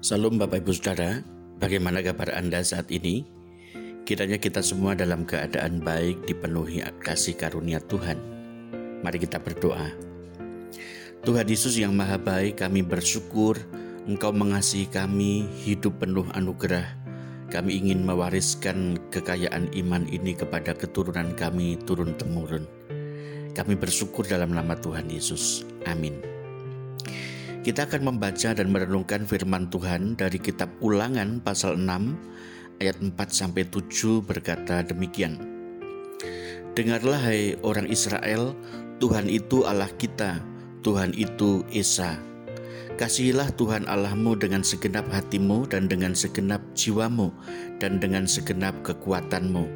Salam Bapak Ibu Saudara, bagaimana kabar Anda saat ini? Kiranya kita semua dalam keadaan baik dipenuhi kasih karunia Tuhan. Mari kita berdoa. Tuhan Yesus yang maha baik, kami bersyukur Engkau mengasihi kami hidup penuh anugerah. Kami ingin mewariskan kekayaan iman ini kepada keturunan kami turun-temurun. Kami bersyukur dalam nama Tuhan Yesus. Amin. Kita akan membaca dan merenungkan firman Tuhan dari kitab Ulangan pasal 6 ayat 4 sampai 7 berkata demikian. Dengarlah hai orang Israel, Tuhan itu Allah kita, Tuhan itu Esa. Kasihilah Tuhan Allahmu dengan segenap hatimu dan dengan segenap jiwamu dan dengan segenap kekuatanmu.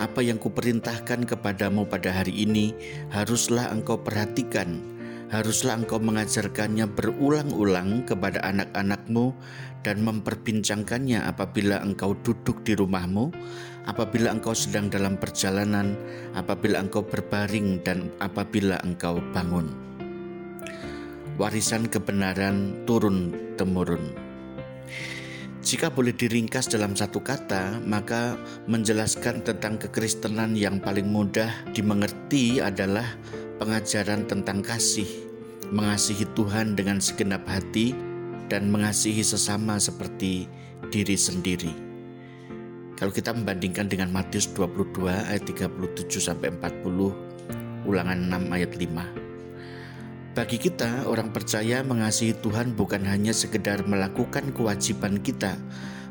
Apa yang kuperintahkan kepadamu pada hari ini haruslah engkau perhatikan haruslah engkau mengajarkannya berulang-ulang kepada anak-anakmu dan memperbincangkannya apabila engkau duduk di rumahmu, apabila engkau sedang dalam perjalanan, apabila engkau berbaring, dan apabila engkau bangun. Warisan kebenaran turun-temurun. Jika boleh diringkas dalam satu kata, maka menjelaskan tentang kekristenan yang paling mudah dimengerti adalah pengajaran tentang kasih, mengasihi Tuhan dengan segenap hati, dan mengasihi sesama seperti diri sendiri. Kalau kita membandingkan dengan Matius 22 ayat 37 sampai 40, ulangan 6 ayat 5. Bagi kita, orang percaya mengasihi Tuhan bukan hanya sekedar melakukan kewajiban kita,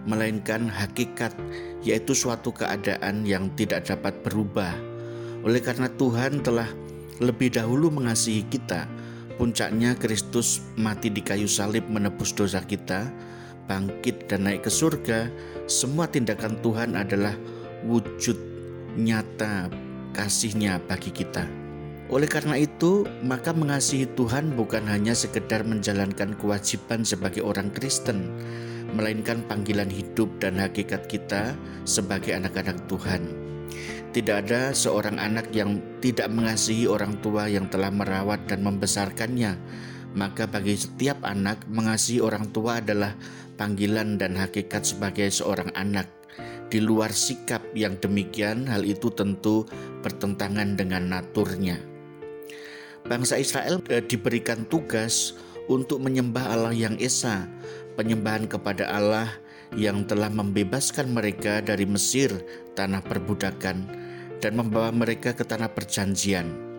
melainkan hakikat, yaitu suatu keadaan yang tidak dapat berubah. Oleh karena Tuhan telah lebih dahulu mengasihi kita. Puncaknya Kristus mati di kayu salib menebus dosa kita, bangkit dan naik ke surga. Semua tindakan Tuhan adalah wujud nyata kasihnya bagi kita. Oleh karena itu, maka mengasihi Tuhan bukan hanya sekedar menjalankan kewajiban sebagai orang Kristen, melainkan panggilan hidup dan hakikat kita sebagai anak-anak Tuhan. Tidak ada seorang anak yang tidak mengasihi orang tua yang telah merawat dan membesarkannya. Maka bagi setiap anak, mengasihi orang tua adalah panggilan dan hakikat sebagai seorang anak. Di luar sikap yang demikian, hal itu tentu bertentangan dengan naturnya. Bangsa Israel eh, diberikan tugas untuk menyembah Allah yang Esa, penyembahan kepada Allah yang telah membebaskan mereka dari Mesir, tanah perbudakan, dan membawa mereka ke tanah perjanjian.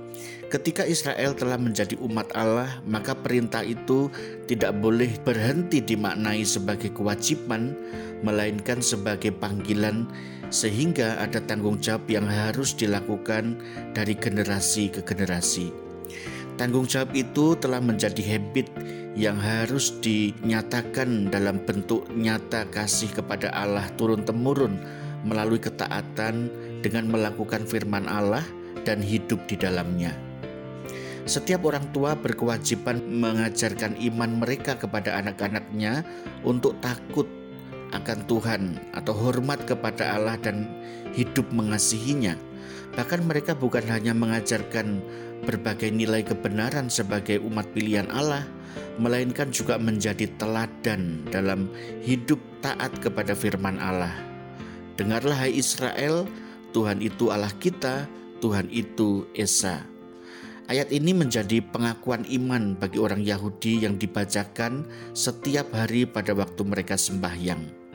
Ketika Israel telah menjadi umat Allah, maka perintah itu tidak boleh berhenti dimaknai sebagai kewajiban, melainkan sebagai panggilan, sehingga ada tanggung jawab yang harus dilakukan dari generasi ke generasi. Tanggung jawab itu telah menjadi habit yang harus dinyatakan dalam bentuk nyata kasih kepada Allah turun-temurun melalui ketaatan dengan melakukan firman Allah dan hidup di dalamnya. Setiap orang tua berkewajiban mengajarkan iman mereka kepada anak-anaknya untuk takut akan Tuhan atau hormat kepada Allah dan hidup mengasihinya. Bahkan mereka bukan hanya mengajarkan berbagai nilai kebenaran sebagai umat pilihan Allah, melainkan juga menjadi teladan dalam hidup taat kepada firman Allah. Dengarlah hai Israel, Tuhan itu Allah kita, Tuhan itu Esa. Ayat ini menjadi pengakuan iman bagi orang Yahudi yang dibacakan setiap hari pada waktu mereka sembahyang.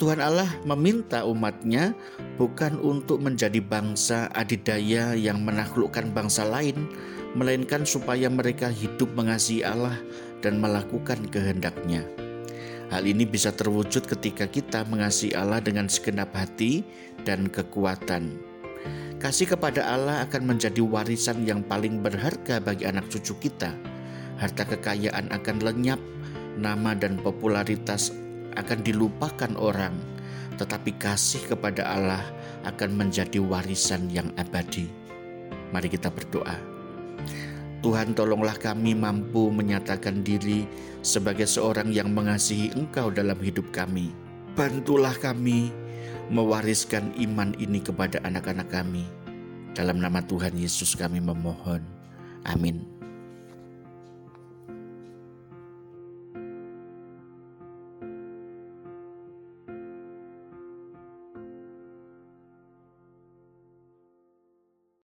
Tuhan Allah meminta umatnya bukan untuk menjadi bangsa adidaya yang menaklukkan bangsa lain, melainkan supaya mereka hidup mengasihi Allah dan melakukan kehendaknya. Hal ini bisa terwujud ketika kita mengasihi Allah dengan segenap hati dan kekuatan. Kasih kepada Allah akan menjadi warisan yang paling berharga bagi anak cucu kita. Harta kekayaan akan lenyap, nama dan popularitas akan dilupakan orang, tetapi kasih kepada Allah akan menjadi warisan yang abadi. Mari kita berdoa. Tuhan tolonglah kami mampu menyatakan diri sebagai seorang yang mengasihi Engkau dalam hidup kami. Bantulah kami mewariskan iman ini kepada anak-anak kami. Dalam nama Tuhan Yesus kami memohon. Amin.